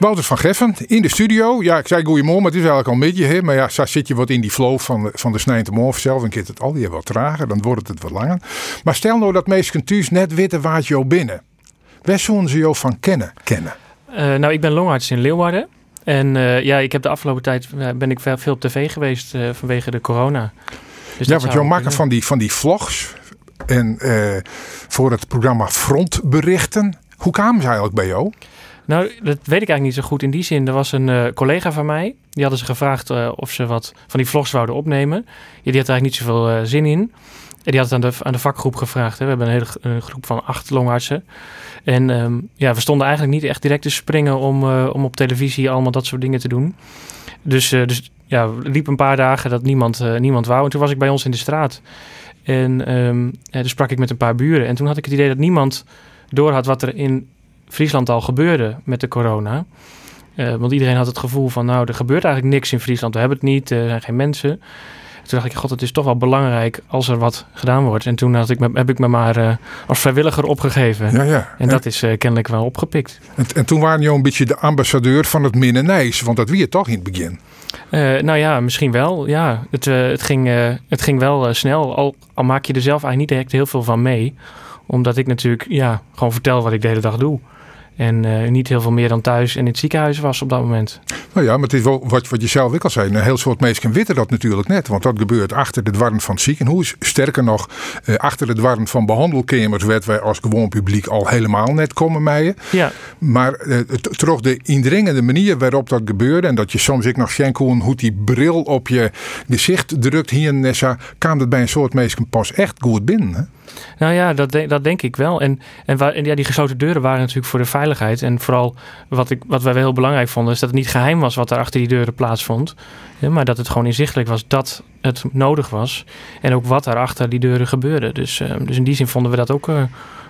Wouter van Geffen in de studio. Ja, ik zei goeiemorgen, maar het is eigenlijk al een beetje. Hè? Maar ja, zo zit je wat in die flow van, de- van de Snijntemorgen zelf. En keert het al die wat trager, dan wordt het wat langer. Maar stel nou dat mensen thuis net weten waar je binnen. Waar zullen ze jou van kennen? kennen? Eh, nou, ik ben longarts in Leeuwarden. En eh, ja, ik heb de afgelopen tijd eh, ben ik veel, op tv geweest eh, vanwege de corona. Dus ja, want jou maken kunnen. van die, van die vlogs. En eh, voor het programma Frontberichten. Hoe kwamen ze eigenlijk bij jou? Nou, dat weet ik eigenlijk niet zo goed. In die zin, er was een eh, collega van mij. Die hadden ze gevraagd eh, of ze wat van die vlogs zouden opnemen. Die had er eigenlijk niet zoveel eh, zin in. En die had het aan de, aan de vakgroep gevraagd. Hè. We hebben een hele groep van acht longartsen. En ehm, ja, we stonden eigenlijk niet echt direct te springen om, om op televisie allemaal dat soort dingen te doen. Dus, dus ja, liep een paar dagen dat niemand, niemand wou. En toen was ik bij ons in de straat. En eh, toen sprak ik met een paar buren. En toen had ik het idee dat niemand door had wat er in Friesland al gebeurde met de corona. Eh, want iedereen had het gevoel van, nou, er gebeurt eigenlijk niks in Friesland. We hebben het niet, er zijn geen mensen. Toen dacht ik, god, het is toch wel belangrijk als er wat gedaan wordt. En toen had ik me, heb ik me maar eh, als vrijwilliger opgegeven. Ja, ja. En dat is eh, kennelijk wel opgepikt. En, en toen waren je een beetje de ambassadeur van het Minnenijs. Want dat wie je toch in het begin. Nou ja, misschien wel. Ja, het, het, ging, het ging wel snel. Al, al maak je er zelf eigenlijk niet direct heel veel van mee. Omdat ik natuurlijk ja, gewoon vertel wat ik de hele dag doe. En eh, niet heel veel meer dan thuis in het ziekenhuis was op dat moment. Nou ja, maar het is wel wat, wat je zelf ook al zei. Een heel soort mensen weten dat natuurlijk net. Want dat gebeurt achter de dwarren van het ziekenhuis. Sterker nog, eh, achter de dwarren van behandelkamers werd wij als gewoon publiek al helemaal net komen mijen. Ja, Maar eh, toch de indringende manier waarop dat gebeurde. En dat je soms ik nog schenken hoe die bril op je gezicht drukt hier in Nessa. kwam dat bij een soort mensen pas echt goed binnen. Hè? Nou ja, dat, de- dat denk ik wel. En, en, waar, en ja, die gesloten deuren waren natuurlijk voor de veiligheid. En vooral wat, ik, wat wij wel heel belangrijk vonden, is dat het niet geheim was wat er achter die deuren plaatsvond. Ja, maar dat het gewoon inzichtelijk was dat het nodig was. En ook wat er achter die deuren gebeurde. Dus, eh, dus in die zin vonden we dat ook eh,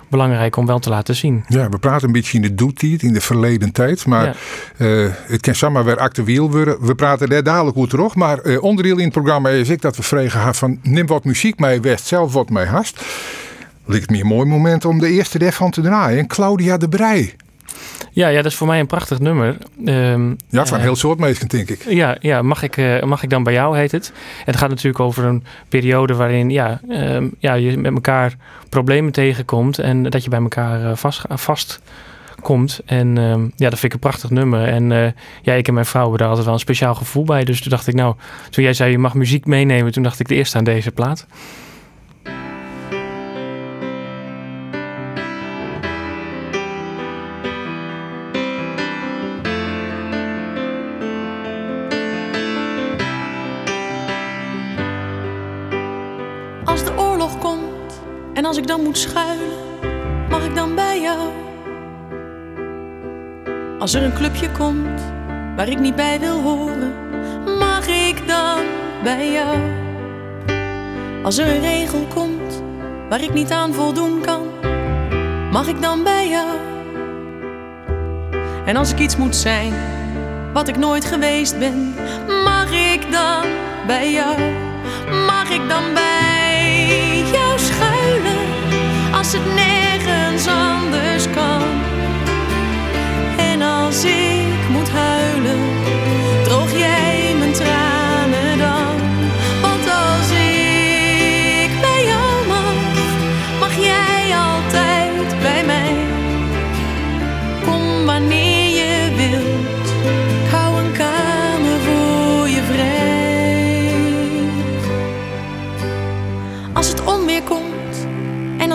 belangrijk om wel te laten zien. Ja, we praten een beetje in de doetijd, in de verleden tijd. Maar Ja. eh, het kan zomaar weer actueel worden. We praten daar dadelijk goed terug. Maar onderdeel in het programma is ik dat we vregen van... neem wat muziek mee, West, zelf wat mee hast. Lijkt me een mooi moment om de eerste daarvan te draaien. Claudia de Brij. Ja, ja, dat is voor mij een prachtig nummer. Ehm, Ja, van eh, heel soort mensen, denk ik. Ja, ja mag, ik, eh, mag ik dan bij jou, heet het. En het gaat natuurlijk over een periode waarin ja, ehm, ja, je met elkaar problemen tegenkomt. En dat je bij elkaar eh, vast, vast komt. En ehm, ja, dat vind ik een prachtig nummer. En eh, ja, ik en mijn vrouw hebben daar altijd wel een speciaal gevoel bij. Dus toen dacht ik, nou, toen jij zei je mag muziek meenemen, toen dacht ik de eerste aan deze plaat. En als ik dan moet schuilen, mag ik dan bij jou? Als er een clubje komt waar ik niet bij wil horen, mag ik dan bij jou? Als er een regel komt waar ik niet aan voldoen kan, mag ik dan bij jou? En als ik iets moet zijn wat ik nooit geweest ben, mag ik dan bij jou? Mag ik dan bij als het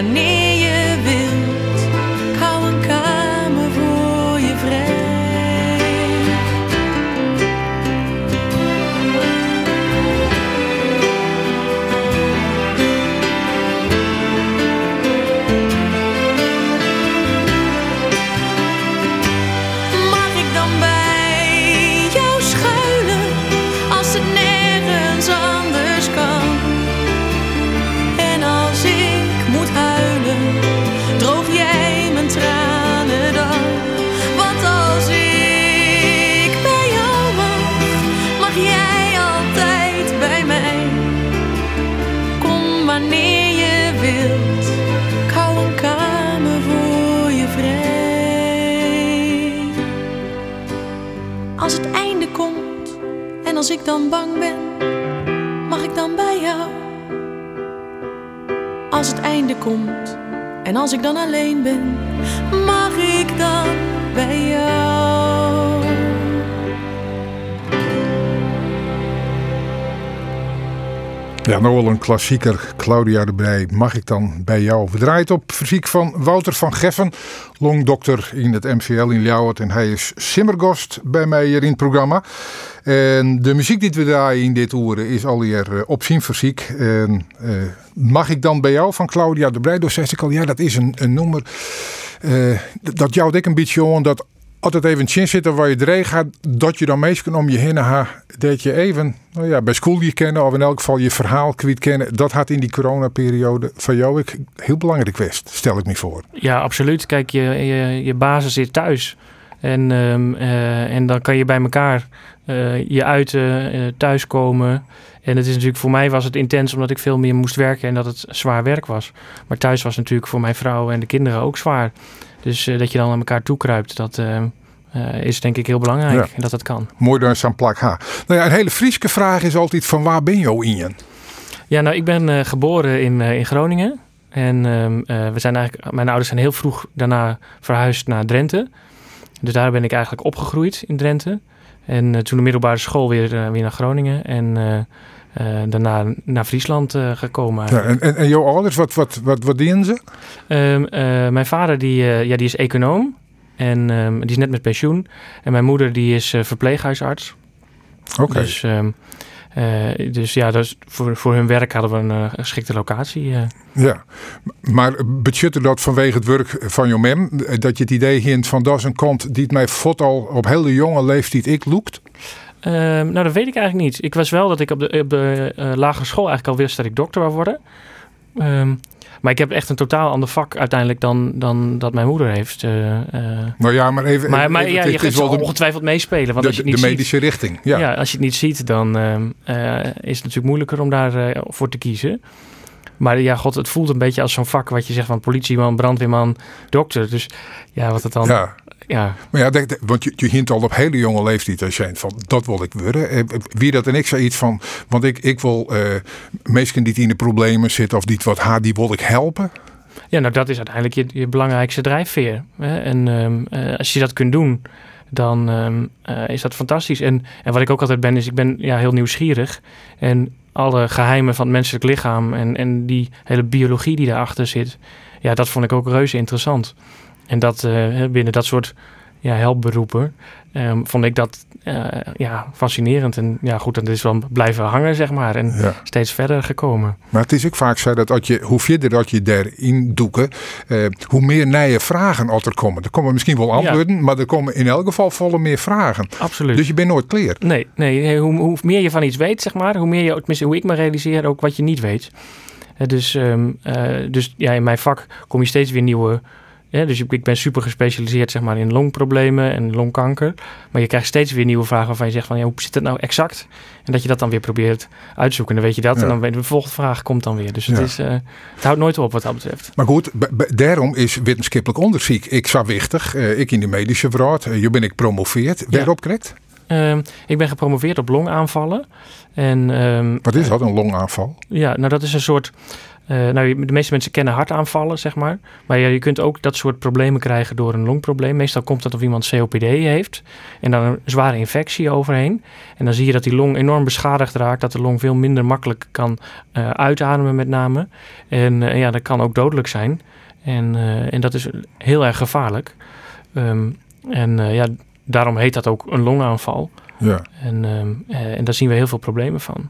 altijd ik dan bang ben, mag ik dan bij jou? Als het einde komt en als ik dan alleen ben, mag ik dan Ja, wel een klassieker. Claudia de Brij, mag ik dan bij jou? We draaien op fysiek van Wouter van Geffen, longdokter in het MCL in Ljouwert. En hij is simmergost bij mij hier in het programma. En de muziek die we draaien in dit uur is alweer uh, op zien fysiek. En uh, mag ik dan bij jou van Claudia de Brij? Dus zei ik al, ja, dat is een, een nummer. Uh, dat jouwt ik een beetje aan dat altijd even chin zitten waar je erin gaat, dat je dan meestal om je heen ha, dat je even nou ja, bij school je kennen of in elk geval je verhaal kwijt kennen. Dat had in die coronaperiode van jou ik heel belangrijk geweest, stel ik me voor. Ja, absoluut. Kijk, je, je, je basis zit thuis. En, um, uh, en dan kan je bij elkaar uh, je uiten, uh, thuiskomen. En het is natuurlijk voor mij was het intens omdat ik veel meer moest werken en dat het zwaar werk was. Maar thuis was natuurlijk voor mijn vrouw en de kinderen ook zwaar. Dus uh, dat je dan naar elkaar toe kruipt, dat uh, uh, is denk ik heel belangrijk ja. dat dat kan. Mooi dan zo'n plak ha. Nou ja, een hele Frieske vraag is altijd van waar ben je in je? Ja, nou ik ben geboren in, in Groningen. En we zijn eigenlijk, mijn ouders zijn heel vroeg daarna verhuisd naar Drenthe. Dus daar ben ik eigenlijk opgegroeid in Drenthe. En toen de middelbare school weer, weer naar Groningen. En uh, daarna naar Friesland uh, gekomen. Ja, en, en, en, jouw ouders, wat, wat, wat, wat dienen ze? Um, uh, mijn vader die, ja, die is econoom en um, die is net met pensioen. En mijn moeder die is verpleeghuisarts. Oké. Okay. Dus, um, dus ja, dus voor, voor hun werk hadden we een geschikte locatie. Ja, maar betutte dat vanwege het werk van jouw mem, dat je het idee hint van dat is een kont die het mij fot al op hele jonge leeftijd ik loekt? Uh, nou, dat weet ik eigenlijk niet. Ik was wel dat ik op de, op de uh, lagere school eigenlijk al wist dat ik dokter wou worden. Um, maar ik heb echt een totaal ander vak uiteindelijk dan, dan dat mijn moeder heeft. Uh, nou ja, maar even. Maar, maar ja, je gaat wel ongetwijfeld meespelen. Want de, als je het de medische ziet, richting. Ja. ja. als je het niet ziet, dan uh, is het natuurlijk moeilijker om daarvoor voor te kiezen. Maar ja, god, het voelt een beetje als zo'n vak wat je zegt van politieman, brandweerman, dokter. Dus ja, wat het dan. Ja. Ja. Maar ja, denk, want je, je hint al op hele jonge leeftijd als je van dat wil ik worden. Wie dat en ik zei iets van, want ik, ik wil uh, mensen die in de problemen zitten of die wat haar, die wil ik helpen. Ja, nou dat is uiteindelijk je, je belangrijkste drijfveer. Hè? En um, uh, als je dat kunt doen, dan um, uh, is dat fantastisch. En, en wat ik ook altijd ben, is ik ben ja, heel nieuwsgierig. En alle geheimen van het menselijk lichaam en, en die hele biologie die daarachter zit, ja, dat vond ik ook reuze interessant. En dat uh, binnen dat soort ja, helpberoepen um, vond ik dat uh, ja, fascinerend. En ja, goed, dat is wel blijven hangen, zeg maar. En ja. steeds verder gekomen. Maar het is ook vaak zo dat als je, hoe verder dat je daarin doeken, uh, hoe meer nieuwe vragen er komen. Er komen misschien wel antwoorden, ja. maar er komen in elk geval volle meer vragen. Absoluut. Dus je bent nooit klaar. Nee, nee hoe, hoe meer je van iets weet, zeg maar, hoe meer je, tenminste hoe ik me realiseer, ook wat je niet weet. Dus, um, dus ja, in mijn vak kom je steeds weer nieuwe ja, dus ik ben super gespecialiseerd zeg maar, in longproblemen en longkanker. Maar je krijgt steeds weer nieuwe vragen waarvan je zegt van ja, hoe zit het nou exact? En dat je dat dan weer probeert uitzoeken. En dan weet je dat. Ja. En dan weet de volgende vraag komt dan weer. Dus het, ja. is, uh, het houdt nooit op wat dat betreft. Maar goed, daarom is wetenschappelijk onderzoek ik zou wichtig. Uh, ik in de medische wereld. Uh, je ben ik promoveerd. Waarop correct? Um, ik ben gepromoveerd op longaanvallen. En, um, wat is dat, een longaanval? Ja, nou dat is een soort... Uh, nou, de meeste mensen kennen hartaanvallen, zeg maar. Maar ja, je kunt ook dat soort problemen krijgen door een longprobleem. Meestal komt dat of iemand COPD heeft en dan een zware infectie overheen. En dan zie je dat die long enorm beschadigd raakt, dat de long veel minder makkelijk kan uh, uitademen met name. En uh, ja, dat kan ook dodelijk zijn. En, en dat is heel erg gevaarlijk. Um, en ja, daarom heet dat ook een longaanval. Ja. En, um, en daar zien we heel veel problemen van.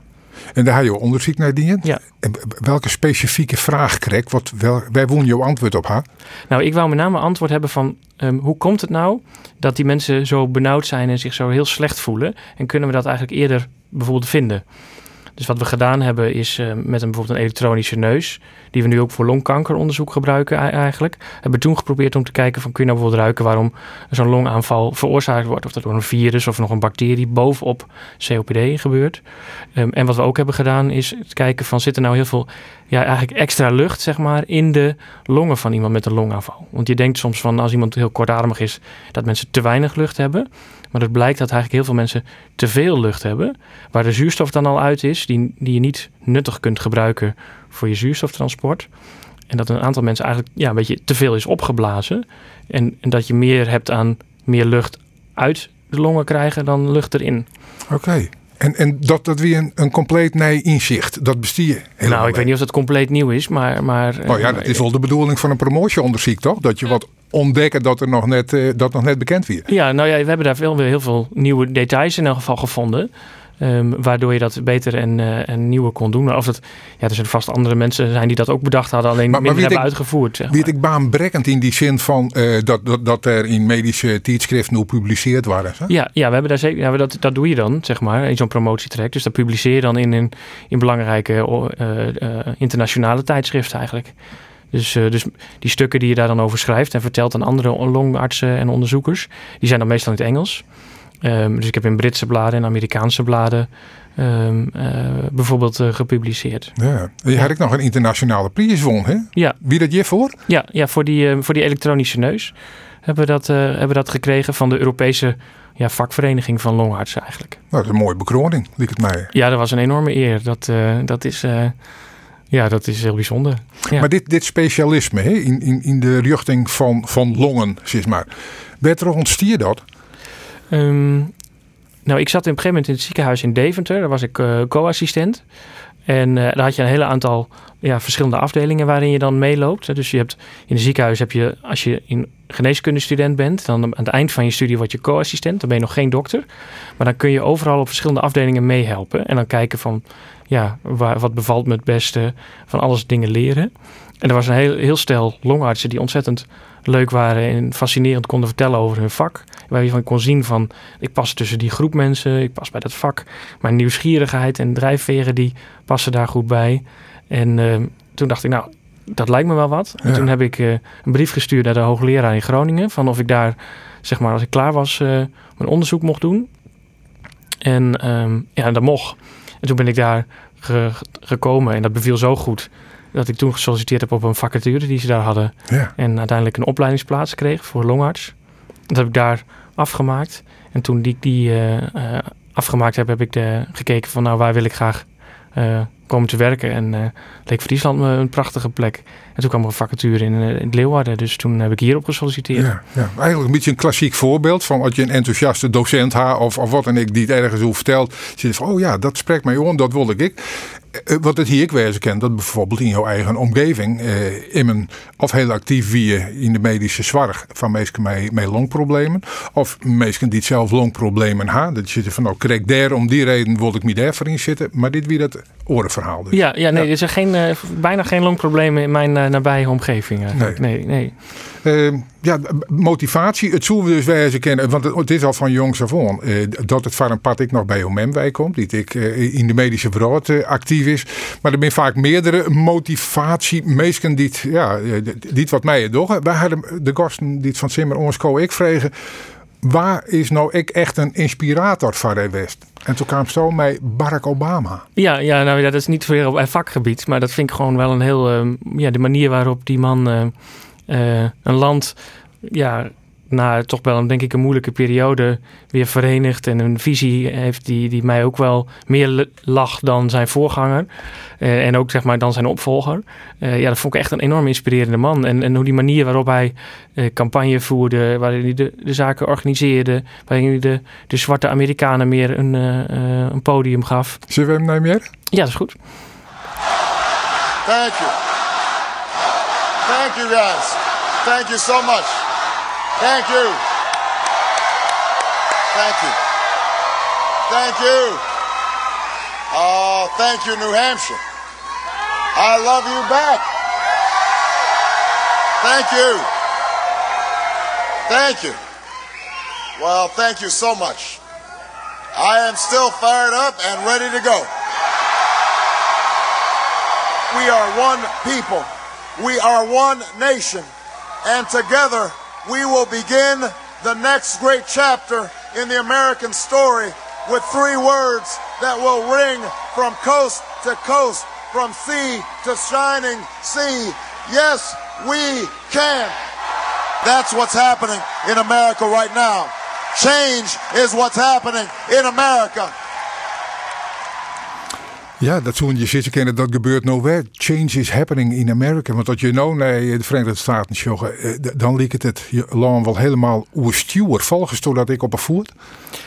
En daar heb je onderzoek naar dingen. Ja. En welke specifieke vraag kreeg? Wat wel, wij willen jouw antwoord op haar. Nou, ik wou met name antwoord hebben van um, hoe komt het nou dat die mensen zo benauwd zijn en zich zo heel slecht voelen? En kunnen we dat eigenlijk eerder bijvoorbeeld vinden? Dus wat we gedaan hebben is uh, met een, bijvoorbeeld een elektronische neus, die we nu ook voor longkankeronderzoek gebruiken eigenlijk, hebben toen geprobeerd om te kijken van kun je nou bijvoorbeeld ruiken waarom zo'n longaanval veroorzaakt wordt. Of dat door een virus of nog een bacterie bovenop COPD gebeurt. Um, en wat we ook hebben gedaan is kijken van zit er nou heel veel ja, eigenlijk extra lucht zeg maar, in de longen van iemand met een longaanval. Want je denkt soms van als iemand heel kortademig is dat mensen te weinig lucht hebben. Maar het blijkt dat eigenlijk heel veel mensen te veel lucht hebben. Waar de zuurstof dan al uit is, die, die je niet nuttig kunt gebruiken voor je zuurstoftransport. En dat een aantal mensen eigenlijk ja, een beetje te veel is opgeblazen. En, en dat je meer hebt aan meer lucht uit de longen krijgen dan lucht erin. Oké. En, en dat, dat weer een, een compleet nee inzicht, dat bestier Nou, ik weet niet of dat compleet nieuw is, maar... maar oh ja, dat is wel de bedoeling van een promotieonderzoek, toch? Dat je wat ontdekken dat er nog net, uh, dat nog net bekend wordt. Ja, nou ja, we hebben daar veel, heel veel nieuwe details in elk geval gevonden. Um, waardoor je dat beter en, uh, en nieuwer kon doen. Of dat, ja, er zijn vast andere mensen zijn die dat ook bedacht hadden, alleen maar, minder hebben uitgevoerd. Zeg Weet ik baanbrekkend in die zin van uh, dat, dat, dat er in medische tijdschriften nu gepubliceerd waren? Hè? Ja, ja, we hebben daar zeker, ja, dat, dat doe je dan, zeg maar, in zo'n promotietrek. Dus dat publiceer je dan in, in, in belangrijke uh, internationale tijdschriften eigenlijk. Dus, dus die stukken die je daar dan over schrijft en vertelt aan andere longartsen en onderzoekers, die zijn dan meestal in het Engels. Um, dus ik heb in Britse bladen en Amerikaanse bladen um, uh, bijvoorbeeld uh, gepubliceerd. Ja. Je had ik nog een internationale prijs won, hè? Ja. Wie dat je voor? Ja, ja voor, die, voor die elektronische neus hebben we dat, hebben we dat gekregen van de Europese ja, vakvereniging van longartsen eigenlijk. Nou, dat is een mooie bekroning, liep het mij. Ja, dat was een enorme eer. Dat, dat is... Ja, dat is heel bijzonder. Ja. Maar dit, dit specialisme hè, in, in, in de richting van, van longen, zeg maar. Werd er ontstier dat? Um, nou, ik zat op een gegeven moment in het ziekenhuis in Deventer. Daar was ik uh, co-assistent. En uh, daar had je een hele aantal ja, verschillende afdelingen waarin je dan meeloopt. Dus je hebt in het ziekenhuis heb je, als je in geneeskundestudent bent, dan aan het eind van je studie word je co-assistent. Dan ben je nog geen dokter. Maar dan kun je overal op verschillende afdelingen meehelpen. En dan kijken van, ja, waar, wat bevalt me het beste, van alles dingen leren. En er was een heel, heel stel longartsen die ontzettend leuk waren en fascinerend konden vertellen over hun vak. Waar je van kon zien van, ik pas tussen die groep mensen, ik pas bij dat vak. Mijn nieuwsgierigheid en drijfveren die passen daar goed bij. En uh, toen dacht ik, nou, dat lijkt me wel wat. En toen heb ik uh, een brief gestuurd naar de hoogleraar in Groningen. Van of ik daar, zeg maar, als ik klaar was, uh, mijn onderzoek mocht doen. En um, ja, dat mocht. En toen ben ik daar ge gekomen en dat beviel zo goed dat ik toen gesolliciteerd heb op een vacature die ze daar hadden. Ja. En uiteindelijk een opleidingsplaats kreeg voor longarts. Dat heb ik daar afgemaakt. En toen die, die uh, uh, afgemaakt heb, heb ik de, gekeken van nou waar wil ik graag komen te werken. En uh, leek Friesland me een prachtige plek. En toen kwam er een vacature in, in Leeuwarden. Dus toen heb ik hierop gesolliciteerd. Ja, ja, eigenlijk een beetje een klassiek voorbeeld van als je een enthousiaste docent ha of, of wat en ik die het ergens over vertelt. Zit van, oh ja, dat spreekt mij om, dat wilde ik. Eh, wat het hier ik wezen ken, dat bijvoorbeeld in jouw eigen omgeving, eh, in een, of heel actief je in de medische zorg van mensen met, met longproblemen, of mensen die zelf longproblemen hebben. Dat zitten van, nou, krijg daar om die reden wil ik me daarvoor in zitten, maar dit wie dat Dus. Ja, ja, nee, ja. er zijn geen, uh, bijna geen longproblemen in mijn uh, nabije omgeving. Nee, nee. nee. Uh, ja, motivatie, het zullen we dus wijzen kennen, want het, is al van jongs af aan, dat het van een pad ik nog bij OMM komt, die ik in de medische wereld actief is. Maar er zijn vaak meerdere motivatie, meesten die, ja, die wat mij het doen. Wij hadden de gasten die het van Simmer ons ik vregen, waar is nou ik echt een inspirator van de West? En toen kwam zo met Barack Obama. Ja, ja nou, dat is niet veel op vakgebied, maar dat vind ik gewoon wel een heel, uh, ja, de manier waarop die man uh, een land, ja, na toch wel een, denk ik, een moeilijke periode weer verenigd. En een visie heeft die, die mij ook wel meer lag dan zijn voorganger. Uh, en ook zeg maar dan zijn opvolger. Uh, ja, dat vond ik echt een enorm inspirerende man. En, en hoe die manier waarop hij uh, campagne voerde, waarin hij de, de zaken organiseerde, waarin hij de, de zwarte Amerikanen meer een, een podium gaf. Zullen we hem nou meer? Ja, dat is goed. Thank you. Thank you guys. Thank you so much. Thank you. Thank you. Thank you. Uh, thank you, New Hampshire. I love you back. Thank you. Thank you. Well, thank you so much. I am still fired up and ready to go. we are one people. We are one nation. And together we will begin the next great chapter in the American story with three words that will ring from coast to coast, from sea to shining sea. Yes, we can. That's what's happening in America right now. Change is what's happening in America. Ja, dat zo'n je zitten kennen, dat gebeurt weer. Change is happening in America. Want als je nou naar de Verenigde Staten eh, dan liep het het land wel helemaal oerstuur. Volgens dat ik op een voet.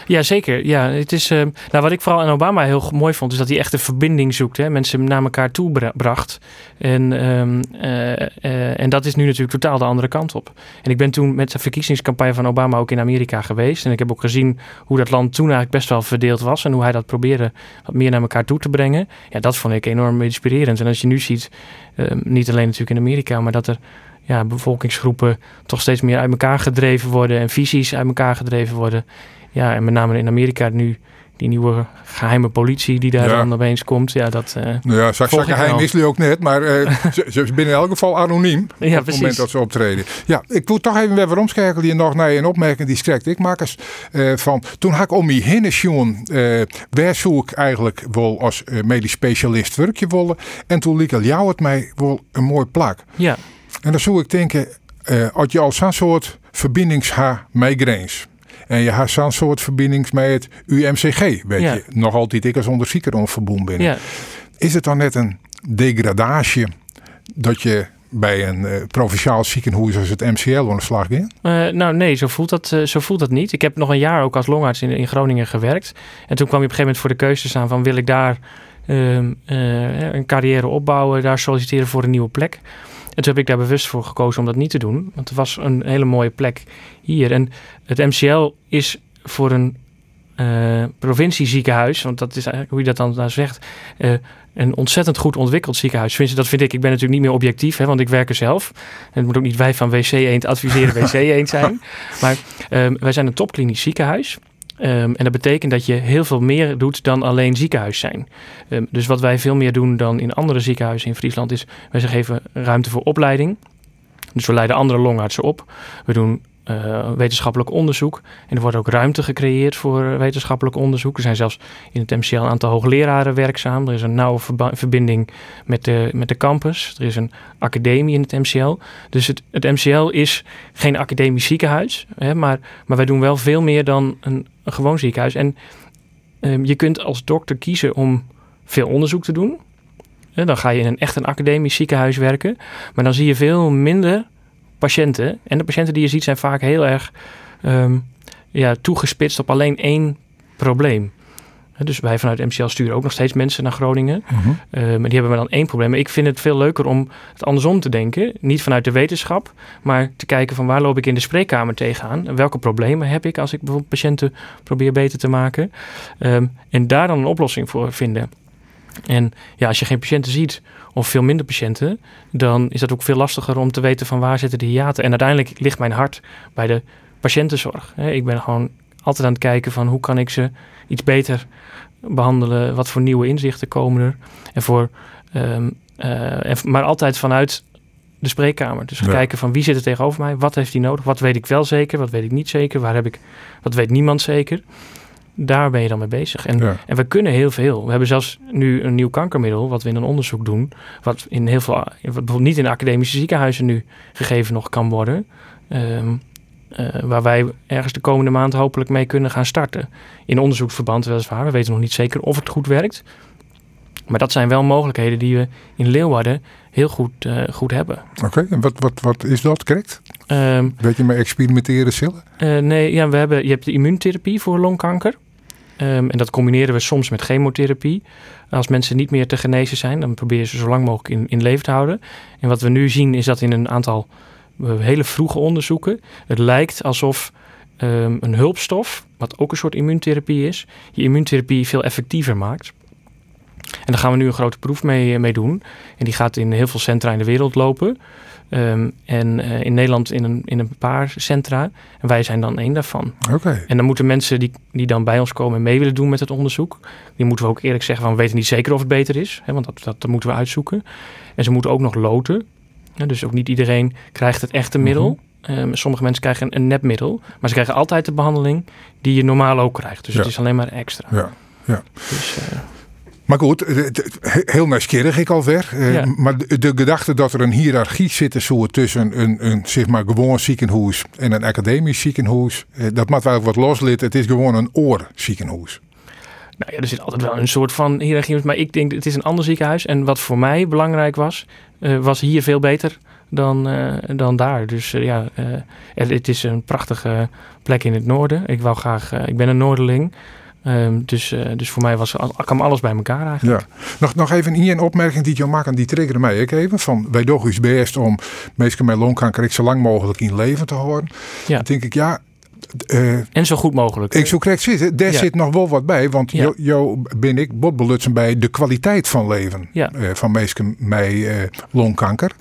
Ja, zeker. Ja, het is, uh, nou, wat ik vooral aan Obama heel mooi vond, is dat hij echt een verbinding zoekt. Hè? Mensen naar elkaar toe bracht. En, um, uh, en dat is nu natuurlijk totaal de andere kant op. En ik ben toen met de verkiezingscampagne van Obama ook in Amerika geweest. En ik heb ook gezien hoe dat land toen eigenlijk best wel verdeeld was. En hoe hij dat probeerde wat meer naar elkaar toe te brengen. Ja, dat vond ik enorm inspirerend. En als je nu ziet, um, niet alleen natuurlijk in Amerika, maar dat er ja, bevolkingsgroepen toch steeds meer uit elkaar gedreven worden. En visies uit elkaar gedreven worden ja, en met name in Amerika nu die nieuwe geheime politie die daar dan opeens komt. Ja, dat uh, nou ja, zo geheim is die ook net, maar uh, ze, in elk geval anoniem ja, op het moment dat ze optreden. Ja, ik wil toch even weer waarom schakelen je nog naar een opmerking die schrikt ik maak eens uh, van. Toen had ik om je heen Sjoen, waar zoek ik eigenlijk wel als medisch specialist werkje willen. En toen liep jou het mij wel een mooi plak. Ja. En dan zou ik denken, als je al zo'n soort verbindingsha migraines en je hebt zo'n soort verbinding met het UMCG. Weet je, nog altijd ik als onderzoeker onverbonden ben. Ja. Is het dan net een degradatie dat je bij een uh, provinciaal ziekenhuis als het MCL aan de slag in? Uh, nou nee, zo voelt, dat, uh, zo voelt dat niet. Ik heb nog een jaar ook als longarts in, in Groningen gewerkt. En toen kwam je op een gegeven moment voor de keuze staan van wil ik daar ehm, een carrière opbouwen, daar solliciteren voor een nieuwe plek. En toen heb ik daar bewust voor gekozen om dat niet te doen. Want er was een hele mooie plek hier. En het MCL is voor een uh, provincieziekenhuis, want dat is eigenlijk hoe je dat dan nou zegt, uh, een ontzettend goed ontwikkeld ziekenhuis. Dat vind ik. Ik ben natuurlijk niet meer objectief, hè, want ik werk er zelf. En het moet ook niet wij van WC Eend adviseren WC Eend zijn. Maar um, wij zijn een topklinisch ziekenhuis. Um, en dat betekent dat je heel veel meer doet dan alleen ziekenhuis zijn. Um, dus wat wij veel meer doen dan in andere ziekenhuizen in Friesland is, wij geven ruimte voor opleiding. Dus we leiden andere longartsen op. We doen uh, wetenschappelijk onderzoek. En er wordt ook ruimte gecreëerd voor wetenschappelijk onderzoek. Er zijn zelfs in het MCL een aantal hoogleraren werkzaam. Er is een nauwe verbinding met de, met de campus. Er is een academie in het MCL. Dus het, het MCL is geen academisch ziekenhuis. Hè, maar, maar wij doen wel veel meer dan een, een gewoon ziekenhuis. En um, je kunt als dokter kiezen om veel onderzoek te doen. Dan ga je in een echt een academisch ziekenhuis werken. Maar dan zie je veel minder patiënten. En de patiënten die je ziet zijn vaak heel erg um, ja, toegespitst op alleen één probleem. Dus wij vanuit MCL sturen ook nog steeds mensen naar Groningen. Uh maar die hebben we dan één probleem. Maar ik vind het veel leuker om het andersom te denken. Niet vanuit de wetenschap, maar te kijken van waar loop ik in de spreekkamer tegenaan. En welke problemen heb ik als ik bijvoorbeeld patiënten probeer beter te maken. Um, en daar dan een oplossing voor vinden. En ja, als je geen patiënten ziet of veel minder patiënten, dan is dat ook veel lastiger om te weten van waar zitten de hiaten. En uiteindelijk ligt mijn hart bij de patiëntenzorg. Ik ben gewoon altijd aan het kijken van hoe kan ik ze iets beter behandelen, wat voor nieuwe inzichten komen er. En voor, um, uh, en, maar altijd vanuit de spreekkamer. Dus kijken van wie zit er tegenover mij, wat heeft hij nodig, wat weet ik wel zeker, wat weet ik niet zeker, waar heb ik, wat weet niemand zeker daar ben je dan mee bezig. En, en we kunnen heel veel. We hebben zelfs nu een nieuw kankermiddel, wat we in een onderzoek doen, wat in heel veel, bijvoorbeeld niet in academische ziekenhuizen nu gegeven nog kan worden. Um, uh, waar wij ergens de komende maand hopelijk mee kunnen gaan starten. In onderzoeksverband weliswaar. We weten nog niet zeker of het goed werkt. Maar dat zijn wel mogelijkheden die we in Leeuwarden heel goed, uh, goed hebben. Oké, en wat, wat, wat is dat correct? Um, Weet je met experimenteren cellen? Uh, nee, ja, we hebben, je hebt de immuuntherapie voor longkanker. Um, en dat combineren we soms met chemotherapie. Als mensen niet meer te genezen zijn, dan probeer je ze zo lang mogelijk in, leven te houden. En wat we nu zien is dat in een aantal uh, hele vroege onderzoeken, het lijkt alsof um, een hulpstof, wat ook een soort immuuntherapie is, je immuuntherapie veel effectiever maakt. En daar gaan we nu een grote proef mee, mee doen. En die gaat in heel veel centra in de wereld lopen. Ehm, en eh, in Nederland in een, in een paar centra. En wij zijn dan één daarvan. Oké. En dan moeten mensen die, die dan bij ons komen en mee willen doen met het onderzoek. Die moeten we ook eerlijk zeggen van we weten niet zeker of het beter is. Hè, want dat, dat, moeten we uitzoeken. En ze moeten ook nog loten. Ja, dus ook niet iedereen krijgt het echte middel. Ehm, sommige mensen krijgen een, een nepmiddel. Maar ze krijgen altijd de behandeling die je normaal ook krijgt. Dus Ja. het is alleen maar extra. Ja. Ja. Dus, eh, Maar goed, eh, heel nieuwsgierig ik alweer. Eh, Ja. Maar de, gedachte dat er een hiërarchie zit zo tussen een, een zeg maar gewoon ziekenhuis en een academisch ziekenhuis, eh, dat moet wel wat loslid. Het is gewoon een oorziekenhuis. Nou ja, er zit altijd wel een soort van hiërarchie. Maar ik denk, het is een ander ziekenhuis. En wat voor mij belangrijk was, was hier veel beter dan, dan daar. Dus ja, het, is een prachtige plek in het noorden. Ik wou graag, ik ben een Noorderling. Ehm, dus, eh, dus voor mij was, kwam alles bij elkaar eigenlijk. Ja. Nog, nog even hier een opmerking die je maakt, en die triggerde mij ook even. Van, wij doen ons best om mensen met longkanker ik zo lang mogelijk in leven te houden. Ja. Dan denk ik, ja, eh, En zo goed mogelijk. ik zo correct zitten. Daar Ja. zit nog wel wat bij. Want Ja. jo, jo ben ik botbelutsen bij de kwaliteit van leven Ja. eh, van mensen met longkanker.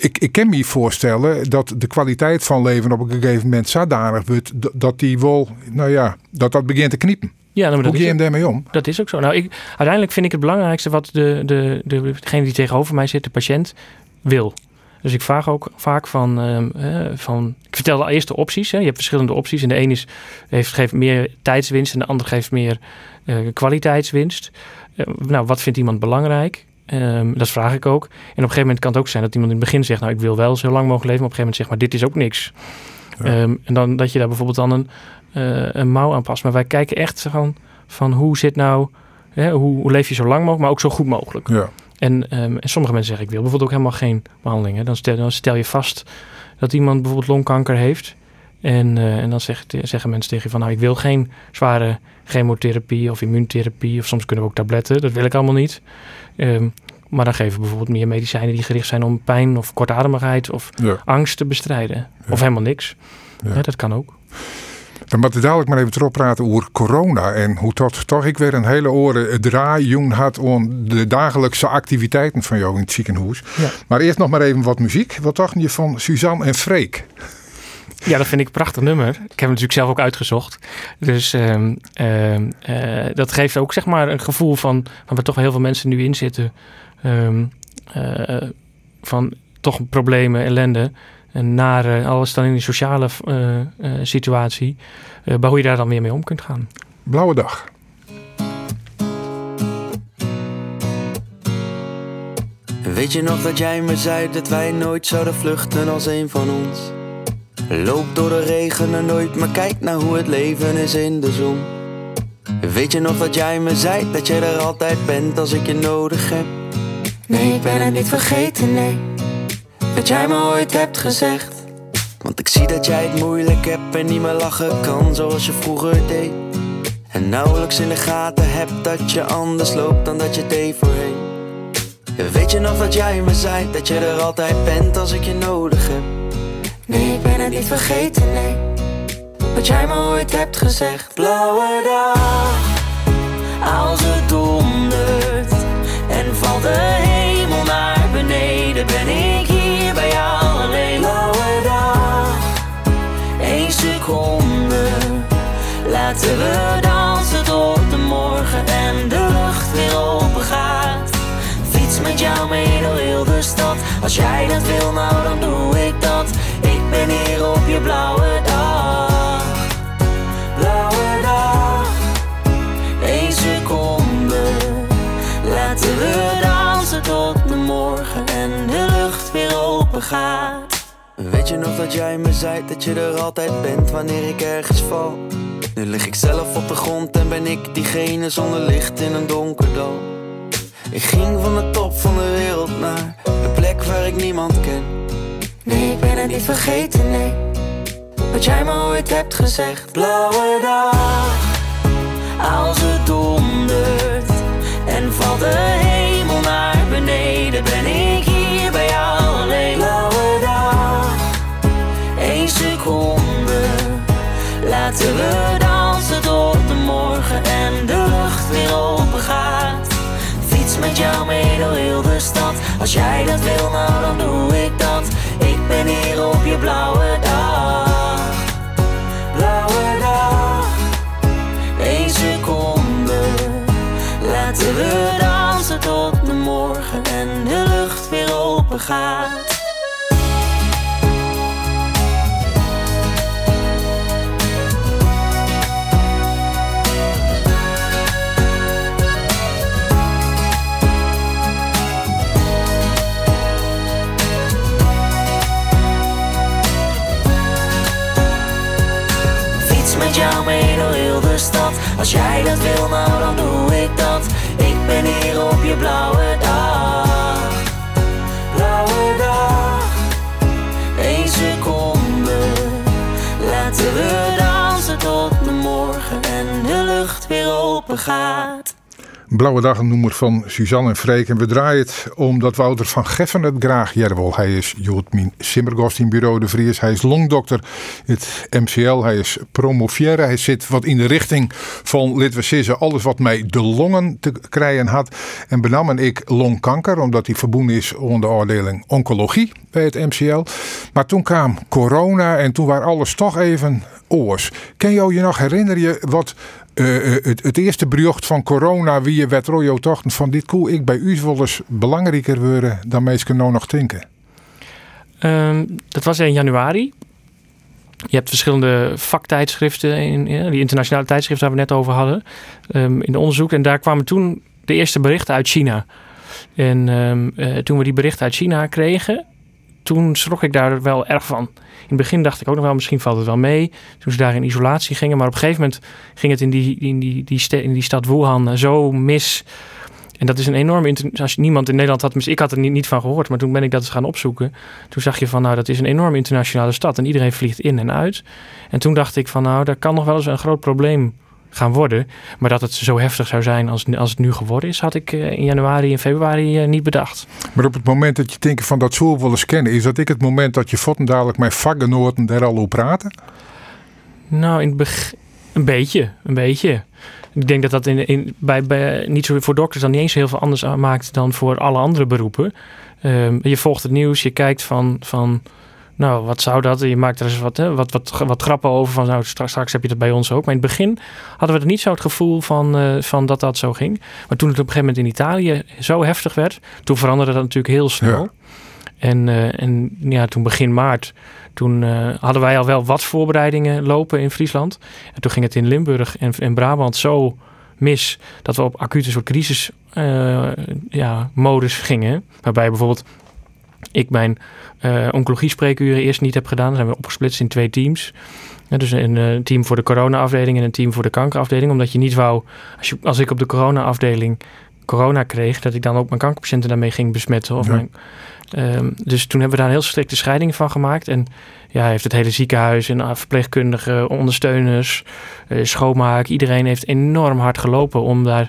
Ik, ik kan me voorstellen dat de kwaliteit van leven op een gegeven moment zodanig wordt dat die wel, nou ja, dat dat begint te kniepen. ja, nou, Hoe dat je hem daarmee om? Dat is ook zo. Nou, ik, uiteindelijk vind ik het belangrijkste wat de, de, de, degene die tegenover mij zit, de patiënt, wil. Dus ik vraag ook vaak van, ehm, eh, van ik vertel de eerste opties. Hè. Je hebt verschillende opties. En de een is, heeft, geeft meer tijdswinst en de ander geeft meer eh, kwaliteitswinst. Eh, nou, wat vindt iemand belangrijk? Ehm, dat vraag ik ook. En op een gegeven moment kan het ook zijn dat iemand in het begin zegt, nou ik wil wel zo lang mogelijk leven. Maar op een gegeven moment zegt, maar dit is ook niks. Ja. Ehm, en dan dat je daar bijvoorbeeld dan een, eh, een mouw aan past. Maar wij kijken echt van, van hoe zit nou, hè, hoe, hoe leef je zo lang mogelijk, maar ook zo goed mogelijk. Ja. En, ehm, en sommige mensen zeggen, ik wil bijvoorbeeld ook helemaal geen behandeling. Hè. Dan, stel, dan stel je vast dat iemand bijvoorbeeld longkanker heeft. En, eh, en dan zegt, zeggen mensen tegen je van, nou ik wil geen zware chemotherapie of immuuntherapie. Of soms kunnen we ook tabletten, dat wil ik allemaal niet. Ehm, maar dan geven we bijvoorbeeld meer medicijnen die gericht zijn om pijn of kortademigheid of Ja. angst te bestrijden. Ja. Of helemaal niks. Ja. Dat kan ook. Dan moeten we dadelijk maar even erop praten over corona. En hoe tot toch ik weer een hele oren draai had om de dagelijkse activiteiten van jou in het ziekenhuis. Maar eerst nog maar even wat muziek. Wat dacht je van Suzanne en Freek? Ja, dat vind ik een prachtig nummer. Ik heb het natuurlijk zelf ook uitgezocht. Dus ehm, ehm, eh, dat geeft ook zeg maar een gevoel van, van waar toch wel heel veel mensen nu in zitten. Ehm, eh, van toch problemen, ellende. En naar alles dan in die sociale eh, eh, situatie. eh, maar hoe je daar dan weer mee om kunt gaan. Blauwe dag. Weet je nog dat jij me zei dat wij nooit zouden vluchten als een van ons? Loop door de regen en nooit, maar kijk naar hoe het leven is in de zon. Weet je nog dat jij me zei dat jij er altijd bent als ik je nodig heb? Nee, ik ben het niet vergeten, nee. Wat jij me ooit hebt gezegd. Want ik zie dat jij het moeilijk hebt en niet meer lachen kan zoals je vroeger deed. En nauwelijks in de gaten hebt dat je anders loopt dan dat je deed voorheen. Weet je nog dat jij me zei dat je er altijd bent als ik je nodig heb? Nee, ik ben het niet vergeten, nee. Wat jij me ooit hebt gezegd. Blauwe dag, als het dondert en valt de hemel naar beneden, ben ik hier bij jou alleen. Blauwe dag, één seconde, laten we dansen tot de morgen en de lucht weer open gaat. Fiets met jou mee heel de stad. Als jij dat wil, nou dan doe ik dat. Ben hier op je blauwe dag. Blauwe dag. Eén seconde. Laten we dansen tot de morgen en de lucht weer open gaat. Weet je nog dat jij me zei dat je er altijd bent wanneer ik ergens val? Nu lig ik zelf op de grond en ben ik diegene zonder licht in een donker dal. Ik ging van de top van de wereld naar een plek waar ik niemand ken. Nee, ik ben het niet vergeten, nee. Wat jij me ooit hebt gezegd. Blauwe dag, als het dondert en valt de hemel naar beneden, ben ik hier bij jou alleen. Blauwe dag, één seconde, laten we dansen tot de morgen en de lucht weer open gaat. Fiets met jou mee door heel de stad. Als jij dat wil, nou dan doe ik dat. Ben hier op je blauwe dag. Blauwe dag, één seconde. Laten we dansen tot de morgen en de lucht weer open gaat. Als jij dat wil, nou dan doe ik dat. Ik ben hier op je blauwe dag. Blauwe dag, één seconde. Laten we dansen tot de morgen en de lucht weer open gaat. Blauwe dag, een noemer van Suzanne en Freek. En we draaien het omdat Wouter van Geffen het graag jerwel. Hij is Joodmin Simmergost in Bureau de Vries. Hij is longdokter het MCL. Hij is promovière. Hij zit wat in de richting van Litwesissen. Alles wat mij de longen te krijgen had. En benam ik longkanker. Omdat hij verbonden is onder de afdeling oncologie bij het MCL. Maar toen kwam corona en toen waren alles toch even oors. Ken jou je nog herinneren je wat uh, het, het, eerste bericht van corona, wie je werd rojo tochten van dit koe ik bij u wel eens belangrijker worden dan mensen nou nog denken? Um, dat was in januari. Je hebt verschillende vaktijdschriften, in, ja, die internationale tijdschriften waar we net over hadden, um, in onderzoek. En daar kwamen toen de eerste berichten uit China. En uh, toen we die berichten uit China kregen, toen schrok ik daar wel erg van. In het begin dacht ik ook nog wel, misschien valt het wel mee. Toen ze daar in isolatie gingen. Maar op een gegeven moment ging het in die, in die, die, in die stad Wuhan zo mis. En dat is een enorm... Als niemand in Nederland had... Ik had er niet, niet van gehoord. Maar toen ben ik dat eens gaan opzoeken. Toen zag je van, nou, dat is een enorm internationale stad. En iedereen vliegt in en uit. En toen dacht ik van, nou, daar kan nog wel eens een groot probleem gaan worden. Maar dat het zo heftig zou zijn als, als het nu geworden is, had ik uh, in januari en februari uh, niet bedacht. Maar op het moment dat je denkt van dat zo willen scannen, is dat ik het moment dat je votten dadelijk met vakgenoten daar al over praten? Nou, in het een beetje, een beetje. Ik denk dat dat in, in, bij, bij, niet zo voor dokters dan niet eens heel veel anders maakt dan voor alle andere beroepen. Um, je volgt het nieuws, je kijkt van, van nou, wat zou dat? Je maakt er eens wat, hè, wat, wat, wat grappen over van, nou, straks, straks heb je dat bij ons ook. Maar in het begin hadden we er niet zo het gevoel van, uh, van dat dat zo ging. Maar toen het op een gegeven moment in Italië zo heftig werd, toen veranderde dat natuurlijk heel snel. Ja. En, uh, en ja, toen begin maart, toen uh, hadden wij al wel wat voorbereidingen lopen in Friesland. En toen ging het in Limburg en, en Brabant zo mis dat we op acute soort crisis ja, modus gingen. Waarbij bijvoorbeeld ik mijn uh, oncologie spreekuren eerst niet heb gedaan. Dan zijn we opgesplitst in twee teams. Ja, dus een uh, team voor de corona-afdeling en een team voor de kankerafdeling. Omdat je niet wou, als, je, als ik op de corona-afdeling corona kreeg, dat ik dan ook mijn kankerpatiënten daarmee ging besmetten. Of ja. mijn, um, dus toen hebben we daar een heel strikte scheiding van gemaakt. En ja, heeft het hele ziekenhuis en verpleegkundigen, ondersteuners, uh, schoonmaak, iedereen heeft enorm hard gelopen om daar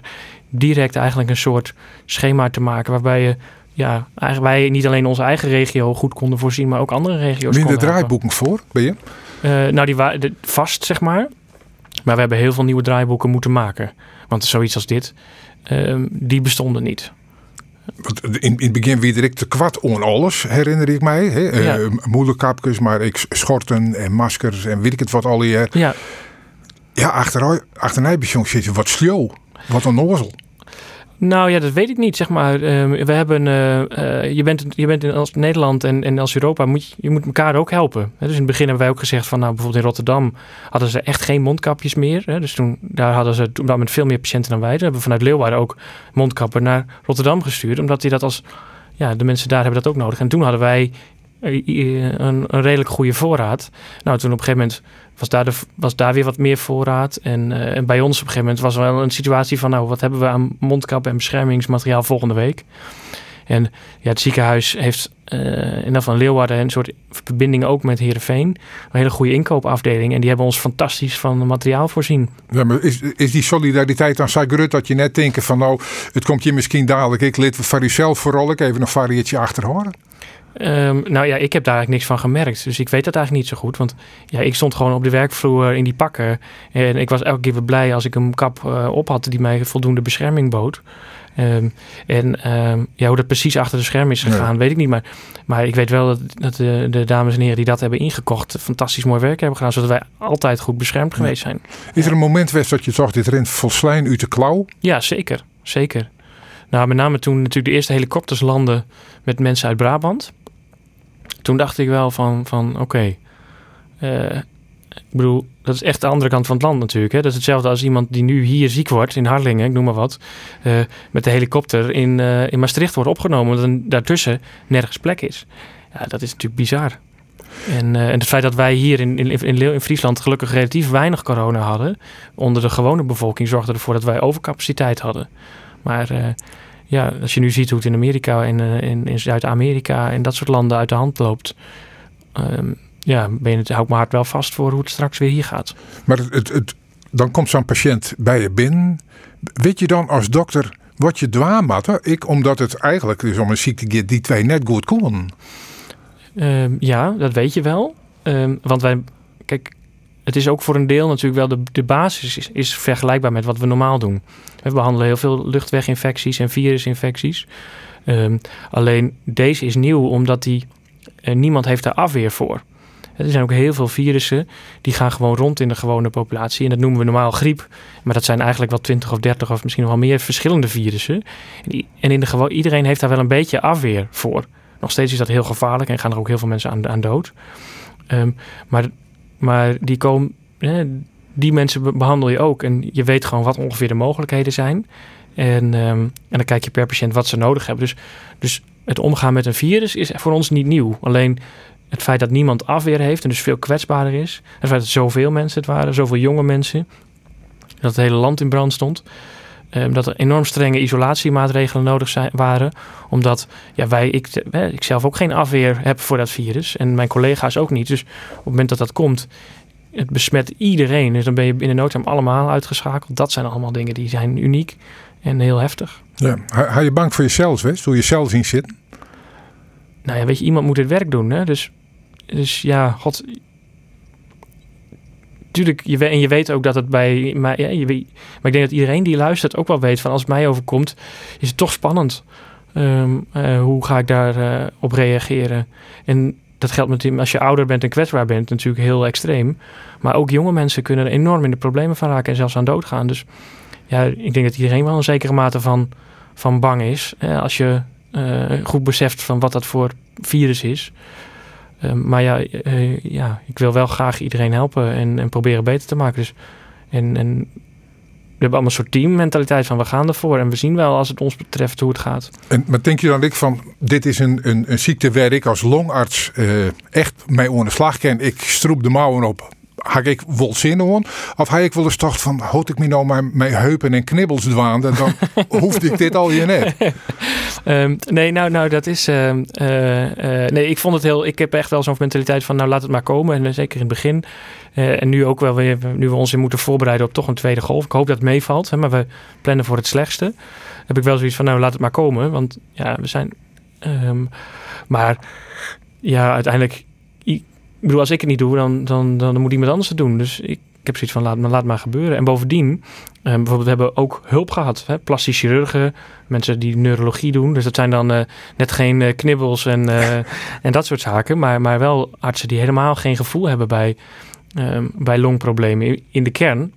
direct eigenlijk een soort schema te maken waarbij je ja, eigenlijk wij niet alleen onze eigen regio goed konden voorzien, maar ook andere regio's. Minder draaiboeken voor, ben je? Uh, nou, die waren vast, zeg maar. Maar we hebben heel veel nieuwe draaiboeken moeten maken. Want zoiets als dit, uh, die bestonden niet. In, in het begin wie ik te kwart on alles, herinner ik mij. Hè? Ja. Uh, moederkapjes, maar ik schorten en maskers en weet ik het wat al hier. Ja, ja achter, achterna zit je wat slow. Wat een nozel. Nou ja, dat weet ik niet, zeg maar. Uh, we hebben, uh, uh, je bent, je bent in als Nederland en, en als Europa, moet je, je moet elkaar ook helpen. Dus in het begin hebben wij ook gezegd van, nou bijvoorbeeld in Rotterdam hadden ze echt geen mondkapjes meer. Hè? Dus toen, daar hadden ze toen met veel meer patiënten dan wij. Toen hebben we vanuit Leeuwarden ook mondkappen naar Rotterdam gestuurd, omdat die dat als, ja, de mensen daar hebben dat ook nodig. En toen hadden wij een, een redelijk goede voorraad. Nou, toen op een gegeven moment was daar, de, was daar weer wat meer voorraad. En, uh, en bij ons op een gegeven moment was er wel een situatie van... nou, wat hebben we aan mondkap en beschermingsmateriaal volgende week? En ja, het ziekenhuis heeft uh, in dat van Leeuwarden een soort verbinding ook met Heerenveen. Een hele goede inkoopafdeling. En die hebben ons fantastisch van materiaal voorzien. Ja, maar is, is die solidariteit dan zo groot dat je net denkt van nou, het komt je misschien dadelijk. Ik lid van jezelf vooral, ik even een variëtje achterhoren. Ehm, nou ja, ik heb daar eigenlijk niks van gemerkt. Dus ik weet dat eigenlijk niet zo goed. Want ja, ik stond gewoon op de werkvloer in die pakken. En ik was elke keer weer blij als ik een kap uh, op had die mij voldoende bescherming bood. Ehm, en um, ja, hoe dat precies achter de scherm is gegaan, weet ik niet. Maar, maar ik weet wel dat, dat de, de, dames en heren die dat hebben ingekocht... fantastisch mooi werk hebben gedaan... zodat wij altijd goed beschermd geweest zijn. Is er een moment geweest dat je zag... dit rent volslijn uit de klauw? Ja, zeker. Zeker. Nou, met name toen natuurlijk de eerste helikopters landen... met mensen uit Brabant. Toen dacht ik wel van, van oké... Eh, ik bedoel, dat is echt de andere kant van het land natuurlijk. Hè? Dat is hetzelfde als iemand die nu hier ziek wordt in Harlingen, ik noem maar wat, uh, met de helikopter in, uh, in Maastricht wordt opgenomen, omdat daartussen nergens plek is. Ja, dat is natuurlijk bizar. En, en het feit dat wij hier in, in, in, in Friesland gelukkig relatief weinig corona hadden, onder de gewone bevolking, zorgde ervoor dat wij overcapaciteit hadden. Maar ja, als je nu ziet hoe het in Amerika en in, in Zuid-Amerika en dat soort landen uit de hand loopt. Um, ja, ben je het, hou ik mijn hart wel vast voor hoe het straks weer hier gaat. Maar het, het, het dan komt zo'n patiënt bij je binnen. Weet je dan als dokter wat je dwaam had? Ik, omdat het eigenlijk dus om een ziekte die twee net goed konden. Um, ja, dat weet je wel. Um, want wij, kijk, het is ook voor een deel natuurlijk wel de, de basis is, vergelijkbaar met wat we normaal doen. We behandelen heel veel luchtweginfecties en virusinfecties. Um, alleen deze is nieuw omdat die, uh, niemand heeft daar afweer voor. Er zijn ook heel veel virussen die gaan gewoon rond in de gewone populatie. En dat noemen we normaal griep. Maar dat zijn eigenlijk wel 20 of 30 of misschien nog wel meer verschillende virussen. En in de iedereen heeft daar wel een beetje afweer voor. Nog steeds is dat heel gevaarlijk en gaan er ook heel veel mensen aan, aan dood. Um, maar, maar die, komen, die mensen behandel je ook. En je weet gewoon wat ongeveer de mogelijkheden zijn. En, um, en dan kijk je per patiënt wat ze nodig hebben. Dus, dus het omgaan met een virus is voor ons niet nieuw. Alleen het feit dat niemand afweer heeft en dus veel kwetsbaarder is. Het feit dat zoveel mensen het waren, zoveel jonge mensen. Dat het hele land in brand stond. Um, dat er enorm strenge isolatiemaatregelen nodig zijn, waren. Omdat ja, wij, ik, ik zelf ook geen afweer heb voor dat virus. En mijn collega's ook niet. Dus op het moment dat dat komt, het besmet iedereen. Dus dan ben je binnen no time allemaal uitgeschakeld. Dat zijn allemaal dingen die zijn uniek en heel heftig. Ja. Ga je bang voor jezelf, West? Hoe je zelf zien zitten? Nou ja, weet je, iemand moet het werk doen. Hè? Dus dus ja, god. Tuurlijk, je, en je weet ook dat het bij. Maar, ja, je, maar ik denk dat iedereen die luistert ook wel weet van als het mij overkomt, is het toch spannend. Um, uh, hoe ga ik daarop uh, op reageren? En dat geldt met als je ouder bent en kwetsbaar bent, natuurlijk heel extreem. Maar ook jonge mensen kunnen er enorm in de problemen van raken en zelfs aan dood gaan. Dus ja, ik denk dat iedereen wel een zekere mate van, van bang is. als je uh, goed beseft van wat dat voor virus is. Ehm, maar ja, uh, ja, ik wil wel graag iedereen helpen en, en proberen beter te maken. Dus, en, en we hebben allemaal een soort teammentaliteit van we gaan ervoor en we zien wel als het ons betreft hoe het gaat. En, maar denk je dan ik van dit is een, een, ziekte waar ik als longarts uh, echt mee onder de slag ken. Ik stroep de mouwen op had ik wel zin in. Of had ik wel eens dacht van, houd ik me nou mijn, mijn heupen en knibbels dwaan, dan hoefde ik dit al je net. um, nee, nou, nou, dat is. Uh, uh, nee, ik vond het heel. Ik heb echt wel zo'n mentaliteit van, nou, laat het maar komen. En zeker in het begin. en nu ook wel weer, nu we ons in moeten voorbereiden op toch een tweede golf. Ik hoop dat het meevalt, hè, maar we plannen voor het slechtste. Heb ik wel zoiets van, nou, laat het maar komen. Want ja, we zijn. Um, maar ja, uiteindelijk ik bedoel, als ik het niet doe, dan, dan, dan moet iemand anders het doen. Dus ik, heb zoiets van, laat, laat maar gebeuren. En bovendien, eh, bijvoorbeeld, we hebben ook hulp gehad. Hè? Plastisch chirurgen, mensen die neurologie doen. Dus dat zijn dan uh, net geen uh, knibbels en, en dat soort zaken. Maar, maar wel artsen die helemaal geen gevoel hebben bij, bij longproblemen. In de kern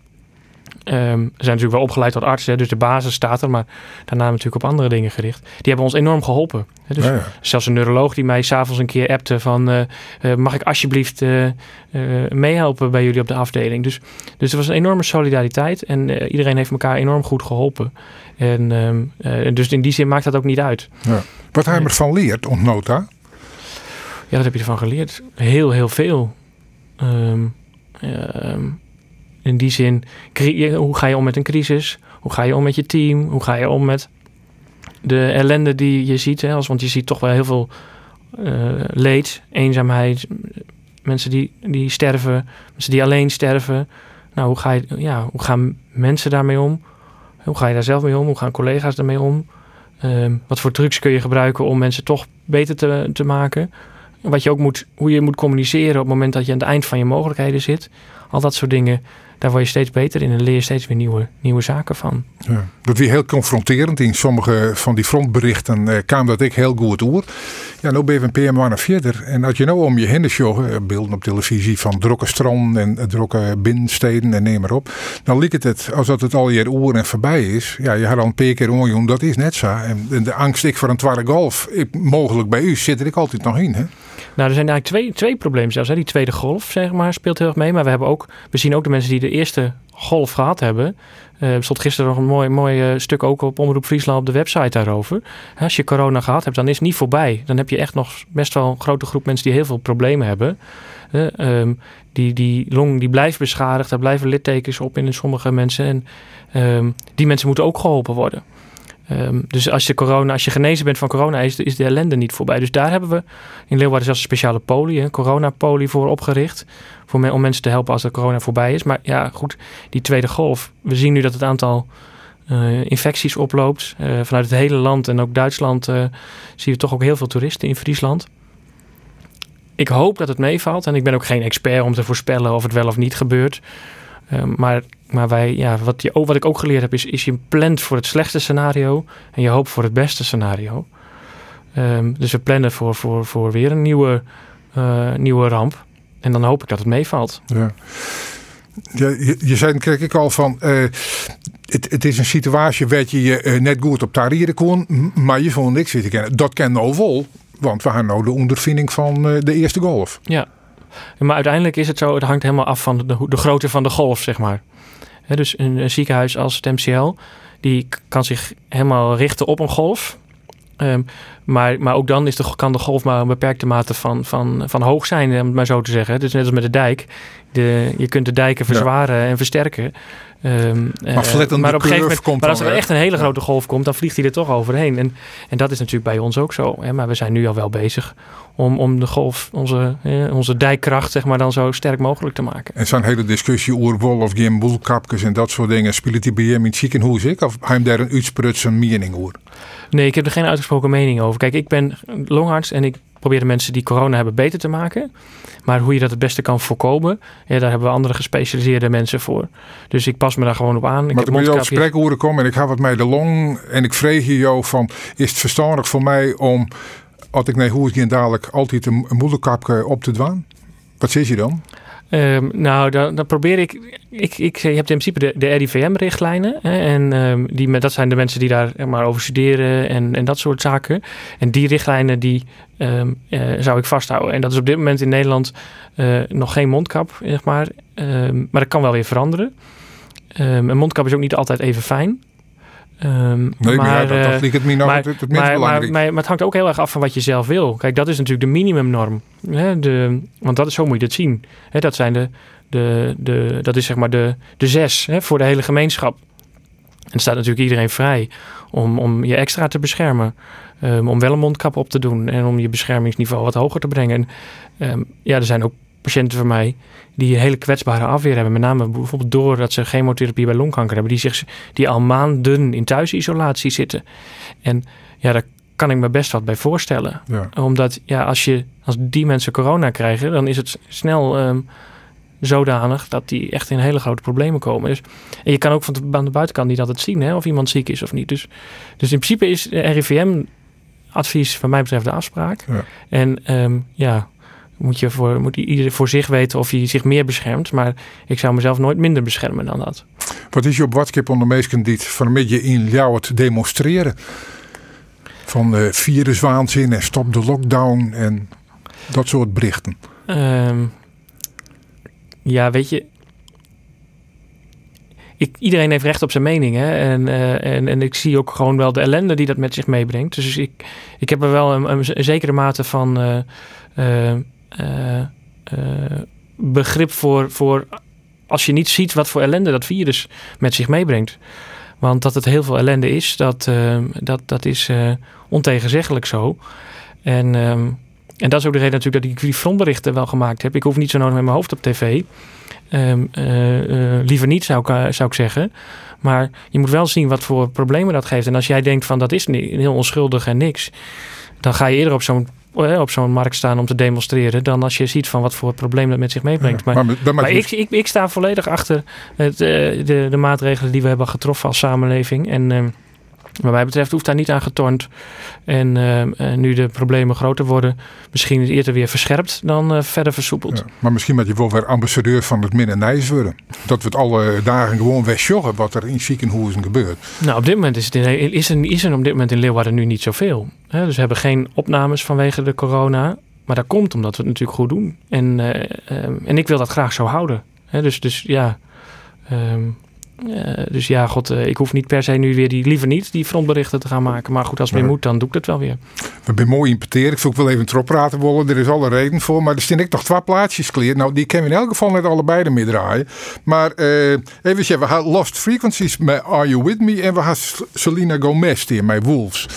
Um, zijn natuurlijk wel opgeleid tot artsen, dus de basis staat er, maar daarna natuurlijk op andere dingen gericht. Die hebben ons enorm geholpen. Dus ja, zelfs een neuroloog die mij s'avonds een keer appte van, uh, uh, mag ik alsjeblieft uh, meehelpen bij jullie op de afdeling? Dus, dus er was een enorme solidariteit en iedereen heeft elkaar enorm goed geholpen. En um, dus in die zin maakt dat ook niet uit. Ja. Wat hij ervan leert, ontnota? Ja, wat heb je ervan geleerd? Heel, heel veel. Um, in die zin, hoe ga je om met een crisis? Hoe ga je om met je team? Hoe ga je om met de ellende die je ziet? Hè? Want je ziet toch wel heel veel uh, leed, eenzaamheid, mensen die, die sterven, mensen die alleen sterven. Nou, hoe, ga je, ja, hoe gaan mensen daarmee om? Hoe ga je daar zelf mee om? Hoe gaan collega's daarmee om? Ehm, wat voor trucs kun je gebruiken om mensen toch beter te, te maken? Wat je ook moet, hoe je moet communiceren op het moment dat je aan het eind van je mogelijkheden zit. Al dat soort dingen daar word je steeds beter in en leer je steeds weer nieuwe, nieuwe zaken van. Ja, dat weer heel confronterend. In sommige van die frontberichten eh, kwam dat ik heel goed oer. Ja, nu ben je een paar maanden verder. En als je nou om je heen eh, beelden op televisie van drokke stranden en uh, drokke binnensteden en neem maar op. Dan lijkt het als dat het al je oer en voorbij is. Ja, je had al een paar keer onjoen, dat is net zo. En, de angst ik voor een tweede golf, ik, mogelijk bij u, zit er ik altijd nog in. Hè? Nou, er zijn eigenlijk twee, twee problemen zelfs. Hè. Die tweede golf, zeg maar, speelt heel erg mee. Maar we, hebben ook, we zien ook de mensen die de eerste golf gehad hebben. Uh, er stond gisteren nog een mooi, mooi uh, stuk ook op Omroep Friesland op de website daarover. Als je corona gehad hebt, dan is het niet voorbij. Dan heb je echt nog best wel een grote groep mensen die heel veel problemen hebben. Um, die, die long die blijft beschadigd, daar blijven littekens op in sommige mensen. En um, die mensen moeten ook geholpen worden. Um, dus als je, corona, als je genezen bent van corona, is, is de ellende niet voorbij. Dus daar hebben we in Leeuwarden zelfs een speciale poli, een corona-poli voor opgericht. Voor om mensen te helpen als de corona voorbij is. Maar ja, goed, die tweede golf. We zien nu dat het aantal uh, infecties oploopt. Uh, vanuit het hele land en ook Duitsland uh, zien we toch ook heel veel toeristen in Friesland. Ik hoop dat het meevalt. En ik ben ook geen expert om te voorspellen of het wel of niet gebeurt. maar maar wij, ja, wat, je, wat ik ook geleerd heb, is, is je plant voor het slechtste scenario en je hoopt voor het beste scenario. Um, dus we plannen voor, voor, voor weer een nieuwe, uh, nieuwe ramp. En dan hoop ik dat het meevalt. Ja. Ja, je, je zei, kreeg ik al van. Uh, het, het is een situatie waar je je uh, net goed op tarieren kon, maar je vond niks zitten kennen. Dat kennen we vol, want we hebben nou de ondervinding van de eerste golf. Ja, maar uiteindelijk is het zo, het hangt helemaal af van de, de grootte van de golf, zeg maar dus een, ziekenhuis als het MCL, die kan zich helemaal richten op een golf. Um, maar, maar ook dan is de, kan de golf maar een beperkte mate van, van, van hoog zijn, om het maar zo te zeggen. Dus net als met de dijk. De, je kunt de dijken verzwaren en versterken. Um, maar, uh, maar op een gegeven moment, komt maar als er echt een hele grote golf komt, dan vliegt hij er toch overheen. En, en dat is natuurlijk bij ons ook zo. Hè? Maar we zijn nu al wel bezig om, om de golf, onze, eh, onze dijkkracht, zeg maar, dan zo sterk mogelijk te maken. En zo'n hele discussie over wol of geen boelkapjes en dat soort dingen, speelt die bij hem in het ziekenhuis ik? Of hij daar een uitsprutse mening over? Nee, ik heb er geen uitgesproken mening over. Kijk, ik ben longarts en ik probeer de mensen die corona hebben beter te maken. Maar hoe je dat het beste kan voorkomen, ja, daar hebben we andere gespecialiseerde mensen voor. Dus ik pas me daar gewoon op aan. Ik maar toen je op gesprek horen komen en ik ga wat mij de long en ik vreeg je jou van, is het verstandig voor mij om, als ik nee hoe ik dadelijk altijd een, een moederkapje op te dwaan? Wat zeg je dan? Um, nou, dan, probeer ik, ik, ik. Je hebt in principe de, de RIVM-richtlijnen. En um, die, dat zijn de mensen die daar maar over studeren en, en dat soort zaken. En die richtlijnen die um, uh, zou ik vasthouden. En dat is op dit moment in Nederland uh, nog geen mondkap, zeg maar. maar dat kan wel weer veranderen. een mondkap is ook niet altijd even fijn. Um, nee, maar, dat, dat het me nog maar, het, het maar, maar, maar, het hangt ook heel erg af van wat je zelf wil. Kijk, dat is natuurlijk de minimumnorm. Hè, de, want dat is, zo moet je het zien. Hè, dat, zijn de, de, de, dat is zeg maar de, de zes hè, voor de hele gemeenschap. En er staat natuurlijk iedereen vrij om, om je extra te beschermen. Um, om wel een mondkap op te doen en om je beschermingsniveau wat hoger te brengen. En, um, ja, er zijn ook patiënten van mij die een hele kwetsbare afweer hebben. Met name bijvoorbeeld doordat ze chemotherapie bij longkanker hebben. Die, zich, die al maanden in thuisisolatie zitten. En ja, daar kan ik me best wat bij voorstellen. Omdat ja, als, je, als die mensen corona krijgen, dan is het snel um, zodanig dat die echt in hele grote problemen komen. Dus, en je kan ook van de, aan de buitenkant niet altijd zien hè, of iemand ziek is of niet. Dus, dus in principe is RIVM advies van mij betreft de afspraak. Ja. En um, ja, moet, je voor, moet ieder voor zich weten of hij zich meer beschermt. Maar ik zou mezelf nooit minder beschermen dan dat. Wat is je op WhatsApp onder meesten die van je in jou het demonstreren? Van uh, viruswaanzin en stop de lockdown en dat soort berichten. Um, ja, weet je, ik, iedereen heeft recht op zijn mening. Hè? En, uh, en, en ik zie ook gewoon wel de ellende die dat met zich meebrengt. Dus ik, ik heb er wel een, een, zekere mate van uh, uh, begrip voor, voor als je niet ziet wat voor ellende dat virus met zich meebrengt. Want dat het heel veel ellende is, dat, uh, dat, dat is ontegenzeggelijk zo. En, en dat is ook de reden natuurlijk dat ik die frontberichten wel gemaakt heb. Ik hoef niet zo nodig met mijn hoofd op tv. Ehm, eh, eh, liever niet, zou ik, eh, zou ik zeggen. Maar je moet wel zien wat voor problemen dat geeft. En als jij denkt van dat is heel onschuldig en niks, dan ga je eerder op zo'n eh, op zo'n markt staan om te demonstreren, dan als je ziet van wat voor probleem dat met zich meebrengt. Maar, ik, ik, ik sta volledig achter het, eh, de, de maatregelen die we hebben getroffen als samenleving. En ehm, wat mij betreft hoeft daar niet aan getornd. En eh, nu de problemen groter worden, misschien eerder weer verscherpt dan eh, verder versoepeld. Ja, maar misschien moet je wel weer ambassadeur van het Min- en Nijs worden. Dat we het alle dagen gewoon wegsjoggen wat er in ziekenhuizen gebeurt. Nou, op dit moment is, het in, is, er, is er op dit moment in Leeuwarden nu niet zoveel. Hè? Dus we hebben geen opnames vanwege de corona. Maar dat komt omdat we het natuurlijk goed doen. En, eh, en ik wil dat graag zo houden. Dus, dus ja. ehm, eh, dus ja, god, eh, ik hoef niet per se nu weer die, liever niet die frontberichten te gaan maken. Maar goed, als het weer moet, dan doe ik dat wel weer. We zijn mooi importeren. Ik zou ook wel even erop praten willen. Er is alle reden voor. Maar er staan ik toch twee plaatjes kleer. Nou, die kunnen we in elk geval net allebei ermee draaien. Maar eh, even zeggen, we gaan Lost Frequencies met Are You With Me. En we gaan Selena Gomez hier met Wolves.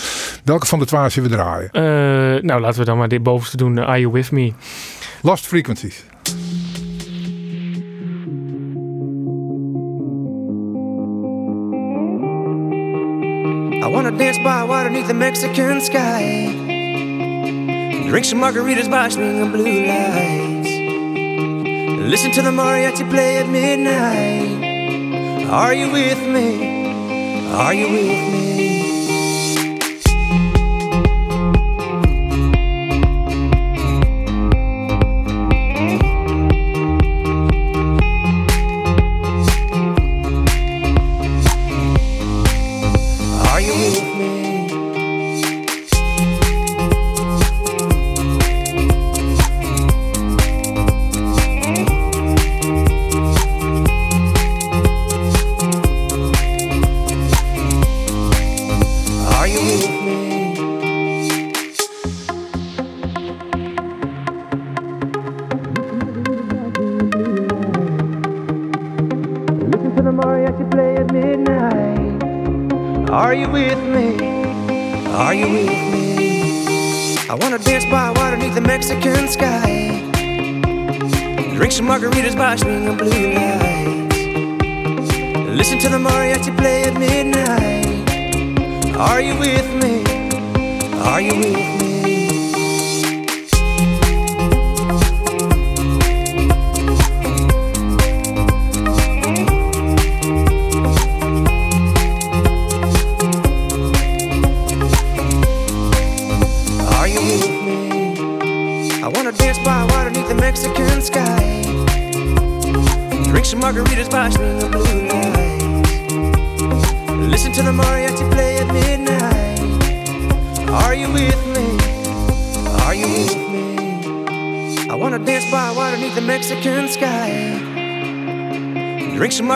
Welke van de twee zullen we draaien? Eh, nou, laten we dan maar dit bovenste doen. eh, Are You With Me? Lost Frequencies. I wanna dance by water beneath the Mexican sky. Drink some margaritas by swinging blue lights. Listen to the mariachi play at midnight. Are you with me? Are you with me? Margaritas by swinging blue lights. Listen to the mariachi play at midnight. Are you with me? Are you with me?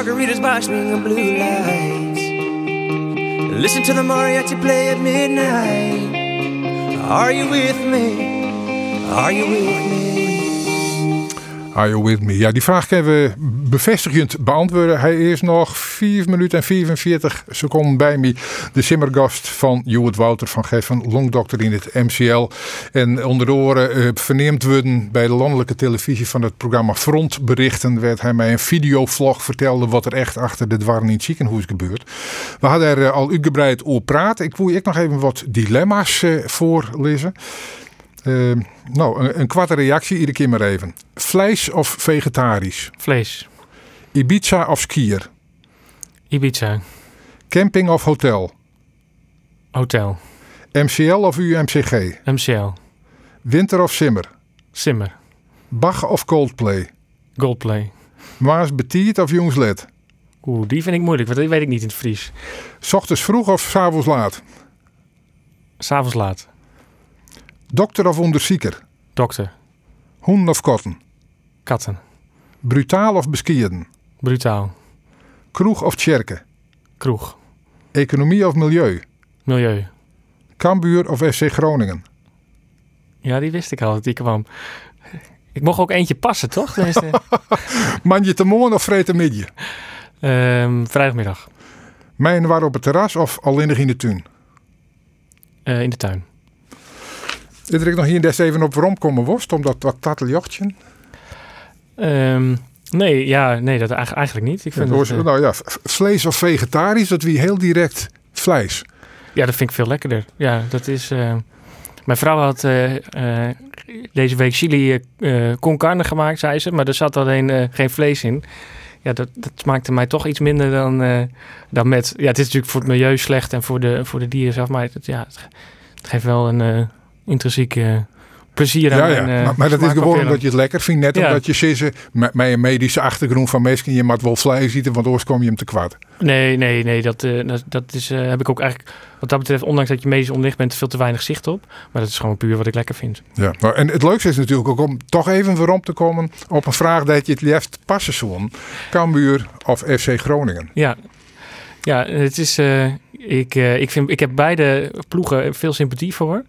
Margaritas by swinging blue lights. Listen to the mariachi play at midnight. Are you with me? Are you with me? Are you with me? Ja, die vraag kunnen we bevestigend beantwoorden. Hij is nog 4 minuten en 44 seconden bij me. De simmergast van Joet Wouter van Geffen, longdokter in het MCL. En onder de oren eh, verneemd worden bij de landelijke televisie van het programma Frontberichten. Werd hij mij een videovlog vertelde wat er echt achter de dwarren in het ziekenhuis gebeurt. We hadden er eh, al uitgebreid over praten. Ik wil ik nog even wat dilemma's eh, voorlezen. Eh, nou, een, een kwarte reactie, iedere keer maar even. Vlees of vegetarisch? Vlees. Ibiza of skier? Ibiza. Camping of hotel? Hotel. MCL of UMCG? MCL. Winter of simmer? Simmer. Bach of Coldplay? Goldplay. Maas Betiert of Jongsled? Oeh, die vind ik moeilijk, want die weet ik niet in het Fries. S ochtends vroeg of s avonds laat? S'avonds laat. Dokter of onderzieker? Dokter. Hoen of kotten? Katten. Brutaal of beskieren? Brutaal. Kroeg of tjerken? Kroeg. Economie of milieu? Milieu. Kambuur of FC Groningen? Ja, die wist ik al dat die kwam. Ik mocht ook eentje passen, toch? Manje te moon of vreten midje? Ehm, vrijdagmiddag. Mijn waar op het terras of alleenig in de tuin? Eh, in de tuin. Is ik nog hier des even op waarom komen worst, omdat wat tateljochtje? Ehm, Nee, ja, nee, dat eigenlijk, niet. Ik vind eh, nou ja, vlees of vegetarisch, dat wie heel direct vlees. Ja, dat vind ik veel lekkerder. Ja, dat is. eh, Mijn vrouw had eh, eh, deze week chili con carne gemaakt, zei ze, maar er zat alleen geen vlees in. Ja, dat, dat smaakte mij toch iets minder dan, dan met. Ja, het is natuurlijk voor het milieu slecht en voor de, voor de dieren zelf, maar het, ja, het, ge- het geeft wel een intrinsiek eh, plezier aan. Ja, ja. eh, maar, maar dat is gewoon omdat je het lekker vindt. Net omdat je zissen met, met een medische achtergrond van mensen, je moet wel vlees eten, want anders kom je hem te kwaad. Nee, nee, nee. Dat, eh, dat, dat is, eh, heb ik ook eigenlijk, wat dat betreft, ondanks dat je medisch onlicht bent, veel te weinig zicht op. Maar dat is gewoon puur wat ik lekker vind. Ja. Nou, en het leukste is natuurlijk ook om toch even weer om te komen op een vraag dat je het liefst passen zoen. Cambuur of FC Groningen? Ja, ja het is, ik, ik, vind, ik heb beide ploegen veel sympathie voor.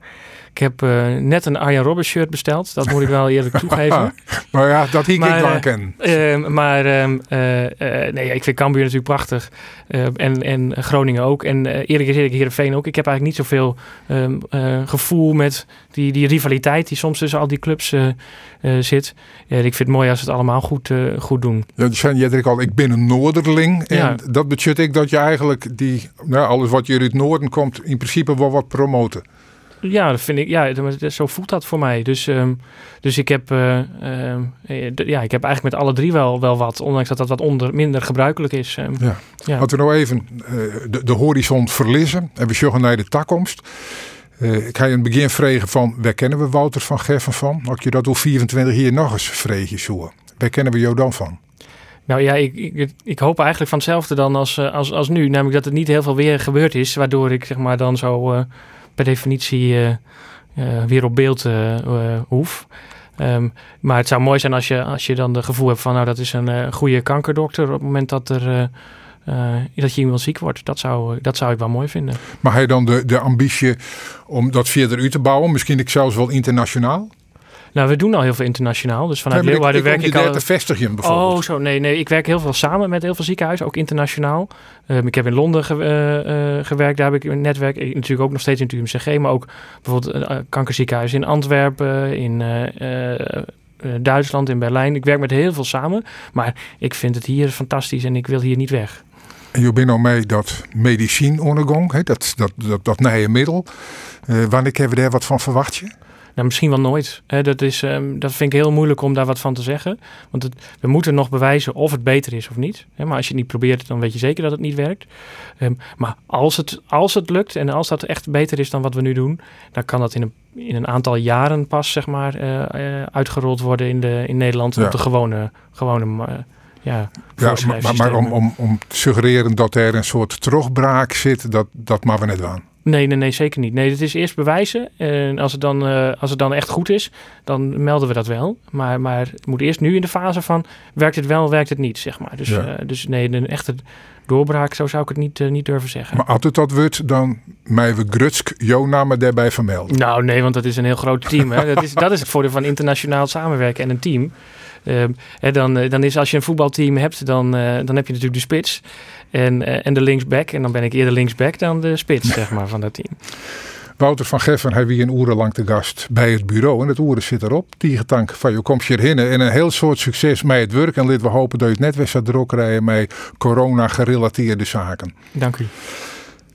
Ik heb eh, net een Arjen Roberts shirt besteld. Dat moet ik wel eerlijk toegeven. Maar ja, dat hier Maar, ik wel eh, ken. Ehm, maar ehm, eh, nee, ik vind Cambuur natuurlijk prachtig. Eh, en, en Groningen ook. En eerlijk is eerlijk, Heerenveen ook. Ik heb eigenlijk niet zoveel ehm, gevoel met die, die rivaliteit die soms tussen al die clubs zit. Ik vind het mooi als ze het allemaal goed, goed doen. Ja, dus zei Jedrik al, ik ben een Noorderling. En Ja. dat betekent ik dat je eigenlijk die, nou, alles wat je uit het noorden komt, in principe wel wat promoten. Ja, dat vind ik. Ja, zo voelt dat voor mij. Dus, ehm, dus ik heb, eh, ehm, eh, ja, ik heb eigenlijk met alle drie wel, wel wat, ondanks dat dat wat onder, minder gebruikelijk is. ehm. Ja. Ja. Laten we nou even eh, de, de horizon verliezen en we zorgen naar de toekomst. Eh, ik ga je in het begin vragen van, waar kennen we Wouter van Geffen van? Als je dat al 24 hier nog eens vreeg zo. Waar kennen we jou dan van? Nou ja, ik, ik, ik hoop eigenlijk van hetzelfde dan als, als, als nu. Namelijk dat er niet heel veel weer gebeurd is, waardoor ik zeg maar dan zo per definitie eh, eh, weer op beeld eh, hoef. Ehm, maar het zou mooi zijn als je, als je dan de gevoel hebt van, nou dat is een goede kankerdokter op het moment dat er dat je iemand ziek wordt. Dat zou, dat zou ik wel mooi vinden. Maar hij dan de, de ambitie om dat verder uit te bouwen? Misschien ik zelfs wel internationaal? Nou, we doen al heel veel internationaal. Dus vanuit Nee, Leeuwarden ik, ik, werk ik al... daar te vestigen bijvoorbeeld. Oh, zo. Nee, nee. Ik werk heel veel samen met heel veel ziekenhuizen, ook internationaal. Ehm, ik heb in Londen ge- eh, eh, gewerkt, daar heb ik een netwerk. Ik, natuurlijk ook nog steeds in het UMCG, maar ook bijvoorbeeld een kankerziekenhuis in Antwerpen, in Duitsland, in Berlijn. Ik werk met heel veel samen, maar ik vind het hier fantastisch en ik wil hier niet weg. En je bent nou mee dat medicijn ondergang, hè, dat, dat, dat, dat nieuwe middel. Eh, wanneer hebben we daar wat van verwacht je? Nou, misschien wel nooit. Hè, dat, is, ehm, dat vind ik heel moeilijk om daar wat van te zeggen. Want het, we moeten nog bewijzen of het beter is of niet. Hè, maar als je het niet probeert, dan weet je zeker dat het niet werkt. Ehm, maar als het, als het lukt en als dat echt beter is dan wat we nu doen, dan kan dat in een, in een aantal jaren pas zeg maar, eh, eh, uitgerold worden in, de, in Nederland Ja. op de gewone, gewone ja, Ja, maar, maar, maar om, om, om te suggereren dat er een soort terugbraak zit, dat, dat mag we net aan. Nee, nee, nee, zeker niet. Nee, het is eerst bewijzen. En als het dan, eh, als het dan echt goed is, dan melden we dat wel. Maar, maar het moet eerst nu in de fase van, werkt het wel, werkt het niet, zeg maar. Dus, Ja. eh, dus nee, een echte doorbraak, zo zou ik het niet, eh, niet durven zeggen. Maar als het dat wordt, dan mij we Grutsk jouw naam daarbij vermelden. Nou, nee, want dat is een heel groot team. Hè. Dat, is, dat is het voordeel van internationaal samenwerken en een team. Ehm, hè, dan, dan is als je een voetbalteam hebt, dan, dan heb je natuurlijk de spits en, eh, en de linksback. En dan ben ik eerder linksback dan de spits, zeg maar, van dat team. Wouter van Geffen hij wie een uren lang te gast bij het bureau. En het oeren zit erop. Tiegetank van je komt hierheen. En een heel soort succes met het werk. En laten we hopen dat je het net weer gaat druk rijden met corona gerelateerde zaken. Dank u.